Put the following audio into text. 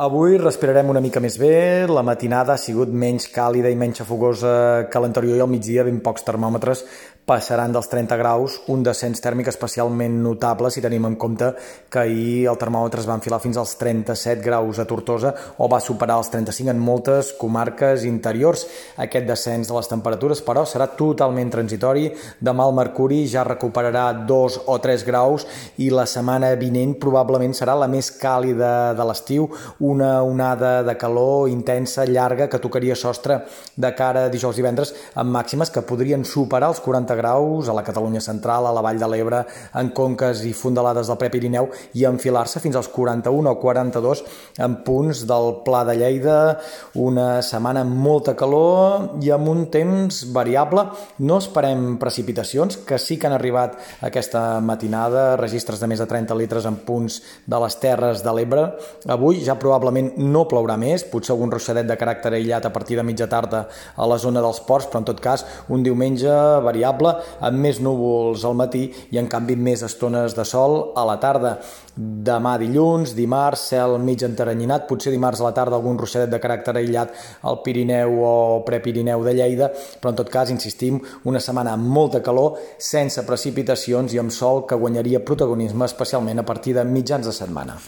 Avui respirarem una mica més bé, la matinada ha sigut menys càlida i menys afogosa que l'anterior i al migdia ben pocs termòmetres passaran dels 30 graus, un descens tèrmic especialment notable si tenim en compte que ahir el termòmetre es va enfilar fins als 37 graus a Tortosa o va superar els 35 en moltes comarques interiors. Aquest descens de les temperatures, però, serà totalment transitori. Demà el mercuri ja recuperarà 2 o 3 graus i la setmana vinent probablement serà la més càlida de l'estiu, una onada de calor intensa, llarga, que tocaria sostre de cara a dijous i divendres amb màximes que podrien superar els 40 graus a la Catalunya central, a la Vall de l'Ebre, en conques i fondalades del Prepirineu i enfilar-se fins als 41 o 42 en punts del Pla de Lleida, una setmana amb molta calor i amb un temps variable. No esperem precipitacions, que sí que han arribat aquesta matinada, registres de més de 30 litres en punts de les Terres de l'Ebre. Avui ja probablement no plourà més, potser algun ruixadet de caràcter aïllat a partir de mitja tarda a la zona dels ports, però en tot cas un diumenge variable amb més núvols al matí i en canvi més estones de sol a la tarda. Demà dilluns, dimarts, cel mig enteranyinat, potser dimarts a la tarda algun ruixadet de caràcter aïllat al Pirineu o Prepirineu de Lleida, però en tot cas, insistim, una setmana amb molta calor, sense precipitacions i amb sol que guanyaria protagonisme especialment a partir de mitjans de setmana.